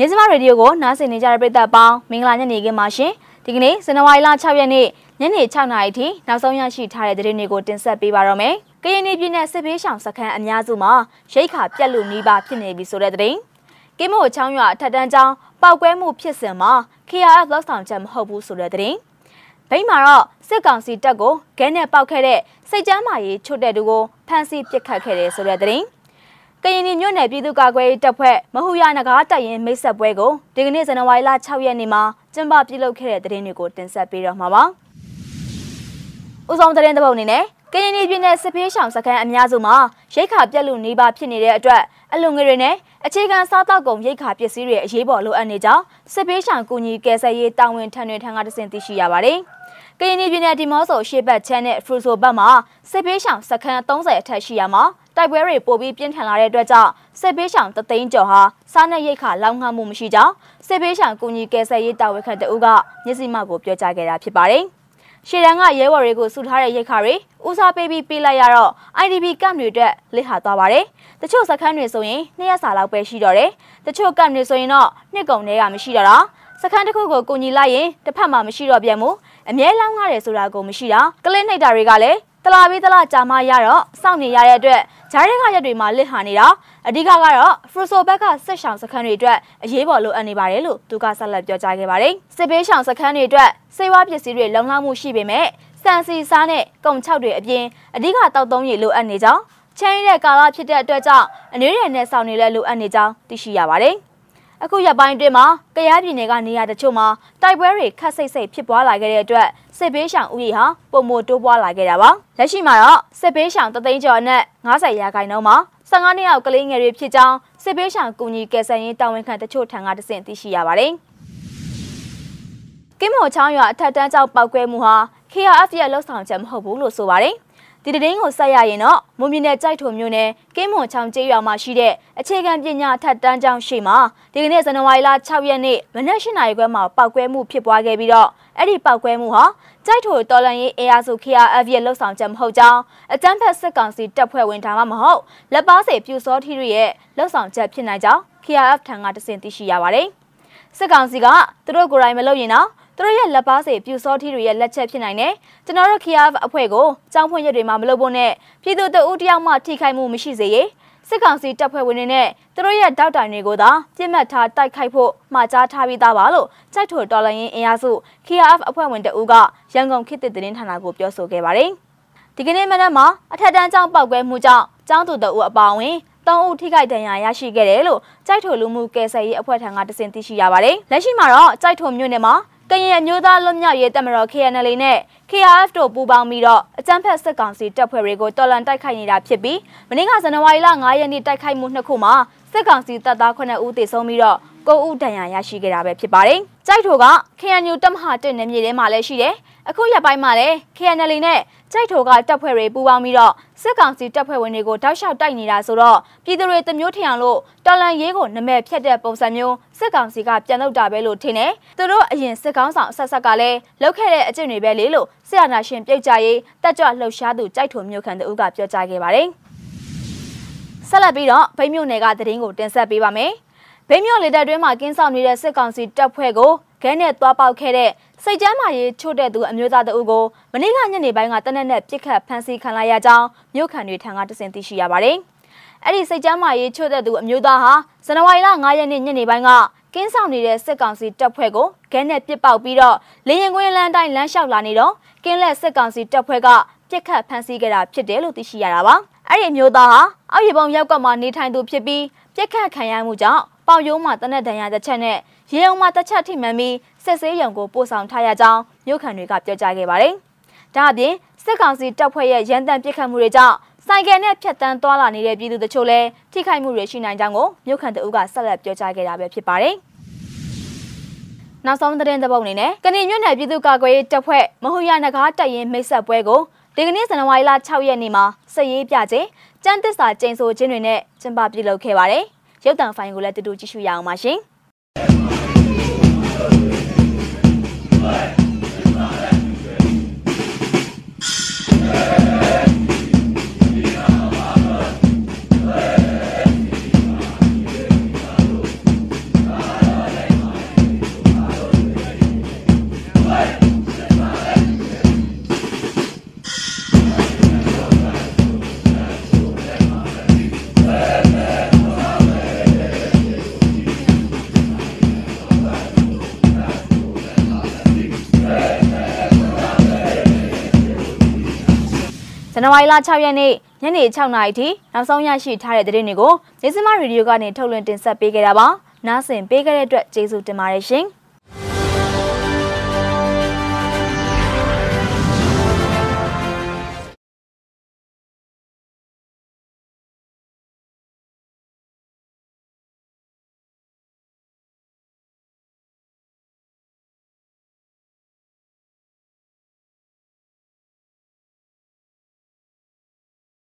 မြင်းစမရေဒီယိုကိုနားဆင်နေကြတဲ့ပရိသတ်ပေါင်းမင်္ဂလာညနေခင်းပါရှင်ဒီကနေ့ဇန်နဝါရီလ6ရက်နေ့ညနေ6နာရီထိနောက်ဆုံးရရှိထားတဲ့သတင်းတွေကိုတင်ဆက်ပေးပါရမယ်ကရင်ပြည်နယ်စစ်ဘေးရှောင်စခန်းအများစုမှာရိတ်ခါပြက်လူနီးပါဖြစ်နေပြီဆိုတဲ့သတင်းကင်းမို့ချောင်းရွာထက်တန်းကျောင်းပောက်ကွဲမှုဖြစ်စဉ်မှာ KRF လောက်ဆောင်ချက်မဟုတ်ဘူးဆိုတဲ့သတင်းဗိမ်းမှာတော့စစ်ကောင်စီတပ်ကိုဂဲနဲ့ပောက်ခဲ့တဲ့စိတ်ကြမ်းမာရေးချွတ်တဲ့သူကိုဖမ်းဆီးပစ်ခတ်ခဲ့တယ်ဆိုတဲ့သတင်း ကရင်ပြည်မြို့နယ်ပြည်သူ့ကာကွယ်ရေးတပ်ဖွဲ့မဟူရနဂါတပ်ရင်မိတ်ဆက်ပွဲကိုဒီကနေ့ဇန်နဝါရီလ6ရက်နေ့မှာကျင်းပပြုလုပ်ခဲ့တဲ့သတင်းတွေကိုတင်ဆက်ပေးတော့မှာပါ။ဦးဆောင်သတင်းတစ်ပုဒ်အနေနဲ့ကရင်ပြည်နယ်စစ်ဖေးရှောင်စခန်းအများစုမှာရိတ်ခါပြက်လူနေပါဖြစ်နေတဲ့အတွက်အလုံငွေတွေနဲ့အခြေခံစားတောက်ကုန်ရိတ်ခါပစ္စည်းတွေအရေးပေါ်လိုအပ်နေကြောင်းစစ်ဖေးရှောင်ကူညီကယ်ဆယ်ရေးတာဝန်ထမ်းတွေထံကတဆင့်သိရှိရပါတယ်။ကရင်ပြည်နယ်ဒီမော့ဆိုရှေ့ဘက်ချမ်းနဲ့ဖရူဆိုဘက်မှာစစ်ဖေးရှောင်စခန်း30အထက်ရှိရမှာ တိုက်ပွဲတွေပိုပြီးပြင်းထန်လာတဲ့အတွက်ကြောင့်စစ်ပေးရှောင်တသိန်းကျော်ဟာစားနပ်ရိက္ခာလောက်ငှမှုမရှိကြောင်းစစ်ပေးရှောင်ကူညီကယ်ဆယ်ရေးတာဝန်ခံတအုပ်ကမျက်စိမှောက်ကိုပြောကြားခဲ့တာဖြစ်ပါတယ်။ရှေ့တန်းကရဲဘော်တွေကိုစုထားတဲ့ရိက္ခာတွေဦးစားပေးပြီးပေးလိုက်ရတော့ IDP ကမ်တွေအတွက်လစ်ဟာသွားပါတယ်။တချို့စခန်းတွေဆိုရင်နှစ်ရက်စာလောက်ပဲရှိတော့တယ်။တချို့ကမ်တွေဆိုရင်တော့နှစ်ကုန်တွေကမရှိတော့တာ။စခန်းတစ်ခုကိုကိုညီလိုက်ရင်တစ်ဖက်မှာမရှိတော့ပြန်ဘူး။အမြဲလောင်းရတယ်ဆိုတာကိုမရှိတာ။ကလစ်နှိပ်တာတွေကလည်း တလာပြီးတလာကြာမရတော့စောင့်နေရတဲ့အတွက်ဂျားရဲကရက်တွေမှာလစ်ဟာနေတာအဓိကကတော့ဖရူဆိုဘက်ကစစ်ဆောင်စခန်းတွေအတွက်အရေးပေါ်လိုအပ်နေပါတယ်လို့သူကဆက်လက်ပြောကြားခဲ့ပါတယ်စစ်ပေးဆောင်စခန်းတွေအတွက်စေဝါပစ္စည်းတွေလုံလောက်မှုရှိပေမဲ့စံစီစားနဲ့ကုံချောက်တွေအပြင်အဓိကတောက်သုံးရည်လိုအပ်နေကြောင်းချမ်းရတဲ့ကာလဖြစ်တဲ့အတွက်ကြောင့်အနည်းရနဲ့ဆောင်နေလဲလိုအပ်နေကြောင်းသိရှိရပါတယ် အခုရပိုင်းတွင်မှာကရားပြည်နယ်ကနေရာတချို့မှာတိုက်ပွဲတွေခတ်စိတ်စိတ်ဖြစ်ပွားလာခဲ့တဲ့အတွက်စစ်ဘေးရှောင်ဦးရေဟာပုံမတိုးပွားလာခဲ့တာပါလက်ရှိမှာတော့စစ်ဘေးရှောင်တသိန်းကျော်နဲ့90ရာခိုင်နှုန်းမှာ15နှစ်အောက်ကလေးငယ်တွေဖြစ်ကြောင်းစစ်ဘေးရှောင်ကူညီကယ်ဆယ်ရေးတာဝန်ခံတချို့ထံကတဆင့်သိရှိရပါတယ်ကင်းမော်ချောင်းရွာအထက်တန်းကျောက်ပောက်ကွဲမှုဟာ KRF ရဲ့လှုပ်ဆောင်ချက်မဟုတ်ဘူးလို့ဆိုပါတယ်။ ဒီတည်င်းကိုဆက်ရရင်တော့မွန်ပြည်နယ်ကြိုက်ထုံမြို့နယ်ကင်းမွန်ချောင်းကျေးရွာမှာရှိတဲ့အခြေခံပညာထက်တန်းကျောင်းရှိမှာဒီကနေ့ဇန်နဝါရီလ6ရက်နေ့မနက်၈နာရီခွဲမှာပောက်ကွဲမှုဖြစ်ပွားခဲ့ပြီးတော့အဲ့ဒီပောက်ကွဲမှုဟာကြိုက်ထုံတော်လန်ရေးအေယာစု KRF ရဲ့လှုပ်ဆောင်ချက်မဟုတ်ကြောင်းအကြမ်းဖက်စစ်ကောင်စီတပ်ဖွဲ့ဝင်ဒါမှမဟုတ်လက်ပါစေပြူစောထီတို့ရဲ့လှုပ်ဆောင်ချက်ဖြစ်နိုင်ကြောင်း KRF ထံကတဆင့်သိရှိရပါတယ်စစ်ကောင်စီကသူတို့ကိုယ်တိုင်မလုပ်ရင်တော့သူတို့ရဲ့လက်ပါစေပြူစောထီတွေရဲ့လက်ချက်ဖြစ်နိုင်တယ်ကျွန်တော်တို့ KF အဖွဲ့ကိုကြောင်းဖွင့်ရက်တွေမှာမလုပ်ဖို့နဲ့ပြည်သူတအုပ်တယောက်မှထိခိုက်မှုမရှိစေရေးစစ်ကောင်စီတပ်ဖွဲ့ဝင်တွေနဲ့သူတို့ရဲ့တောက်တိုင်တွေကိုသာပြစ်မှတ်ထားတိုက်ခိုက်ဖို့မှာကြားထားပြီးသားပါလို့ကြိုက်ထိုတော်လိုင်းရင်အင်အားစု KF အဖွဲ့ဝင်တအုပ်ကရန်ကုန်ခေတ်သစ်သတင်းဌာနကိုပြောဆိုခဲ့ပါတယ်ဒီကနေ့မနက်မှာအထက်တန်းကျောင်းပောက်ကွဲမှုကြောင့်ကျောင်းသူတအုပ်အပါအဝင်၃ဦးထိခိုက်ဒဏ်ရာရရှိခဲ့တယ်လို့ကြိုက်ထိုလူမှုကယ်ဆယ်ရေးအဖွဲ့ထံကတစင်သိရှိရပါတယ်။လက်ရှိမှာတော့ကြိုက်ထိုမြို့နယ်မှာ ကရင်အမျိုးသားလွတ်မြောက်ရေးတပ်မတော် KNL နဲ့ KRF တို့ပူးပေါင်းပြီးတော့အကြမ်းဖက်စစ်ကောင်စီတပ်ဖွဲ့တွေကိုတော်လှန်တိုက်ခိုက်နေတာဖြစ်ပြီးမနေ့ကဇန်နဝါရီလ9ရက်နေ့တိုက်ခိုက်မှုနှစ်ခုမှာစစ်ကောင်စီတပ်သား9ဦးသေဆုံးပြီးတော့ 9ဦးဒဏ်ရာရရှိခဲ့တာပဲဖြစ်ပါတယ်။ကြိုက်ထိုက KNU တပ်မဟာ1နယ်မြေထဲမှာလည်းရှိတယ်။အခုရက်ပိုင်းမှာလည်း KNL နဲ့ကြိုက်ထိုကတပ်ဖွဲ့တွေပူးပေါင်းပြီးတော့စစ်ကောင်စီတပ်ဖွဲ့ဝင်တွေကိုတောက်လျှောက်တိုက်နေတာဆိုတော့ပြည်သူတွေတမျိုးထင်အောင်လို့တော်လန်ရေးကိုနမဲဖြတ်တဲ့ပုံစံမျိုးစစ်ကောင်စီကပြန်လုပ်တာပဲလို့ထင်တယ်။သူတို့အရင်စစ်ကောင်းဆောင်အဆက်ဆက်ကလည်းလုပ်ခဲ့တဲ့အကျင့်တွေပဲလေလို့ဆရာနာရှင်ပြုတ်ကြရေးတက်ကြွလှုပ်ရှားသူကြိုက်ထိုမျိုးခံသူကပြောကြားခဲ့ပါတယ်။ဆက်လက်ပြီးတော့ဗိမ်းမြို့နယ်ကသတင်းကိုတင်ဆက်ပေးပါမယ်။ ဗိမ်းမြို့လေတပ်တွင်းမှာကင်းဆောင်နေတဲ့စစ်ကောင်စီတပ်ဖွဲ့ကိုခဲနဲ့သွားပေါက်ခဲ့တဲ့စိတ်ကြမ်းမာရေးချို့တဲ့သူအမျိုးသားတအုပ်ကိုမနေ့ကညနေပိုင်းကတနက်နဲ့ပြစ်ခတ်ဖမ်းဆီးခံလိုက်ရကြောင်းမြို့ခံတွေထံကတစင်သိရှိရပါတယ်။အဲ့ဒီစိတ်ကြမ်းမာရေးချို့တဲ့သူအမျိုးသားဟာဇန်နဝါရီလ9ရက်နေ့ညနေပိုင်းကကင်းဆောင်နေတဲ့စစ်ကောင်စီတပ်ဖွဲ့ကိုခဲနဲ့ပစ်ပေါက်ပြီးတော့လေရင်ကွင်းလမ်းတိုင်းလမ်းလျှောက်လာနေတော့ကင်းလက်စစ်ကောင်စီတပ်ဖွဲ့ကပြစ်ခတ်ဖမ်းဆီးခဲ့တာဖြစ်တယ်လို့သိရှိရတာပါ။ အဲ့ဒီအမျိုးသားဟာအောက်ရီပုံရောက်ကမှနေထိုင်သူဖြစ်ပြီးပြစ်ခတ်ခံရမှုကြောင့်ပေါင်ရိုးမှာတနက်ဒဏ်ရာတစ်ချက်နဲ့ရေုံမှာတစ်ချက်ထိမှန်ပြီးစစ်ဆေးရုံကိုပို့ဆောင်ထားရကြောင်းမြို့ခံတွေကပြောကြားခဲ့ပါတယ်။ဒါအပြင်စစ်ကောင်စီတပ်ဖွဲ့ရဲ့ရန်တမ်းပစ်ခတ်မှုတွေကြောင့်ဆိုင်ကယ်နဲ့ဖြတ်တန်းသွားလာနေတဲ့ပြည်သူတချို့လည်းထိခိုက်မှုတွေရှိနိုင်ကြောင်းကိုမြို့ခံတအုပ်ကဆက်လက်ပြောကြားခဲ့တာပဲဖြစ်ပါတယ်။နောက်ဆုံးသတင်းသဘောက်အနေနဲ့ကဏီညွန့်နယ်ပြည်သူ့ကာကွယ်ရေးတပ်ဖွဲ့မဟူရနဂါတပ်ရင်မိတ်ဆက်ပွဲကို ဒီကနေ့ဇန်နဝါရီလ6ရက်နေ့မှာစည်ရေးပြခြင်းကျန်းသစ္စာကျိန်ဆိုခြင်းတွေနဲ့ကျင်းပပြုလုပ်ခဲ့ပါတယ်။ရုပ်တံဖိုင်ကိုလည်းတူတူကြည့်ရှုရအောင်ပါရှင်။ န်နဝါရီလ6ရက်နေ့ညနေ6နာရီထိနောက်ဆုံးရရှိထားတဲ့သတင်းတွေကိုနေစမရေဒီယိုကနေထုတ်လွှင့်တင်ဆက်ပေးခဲ့တာပါ။နားဆင်ပေးခဲ့တဲ့အတွက်ကျေးဇူးတင်ပါတယ်ရှင်။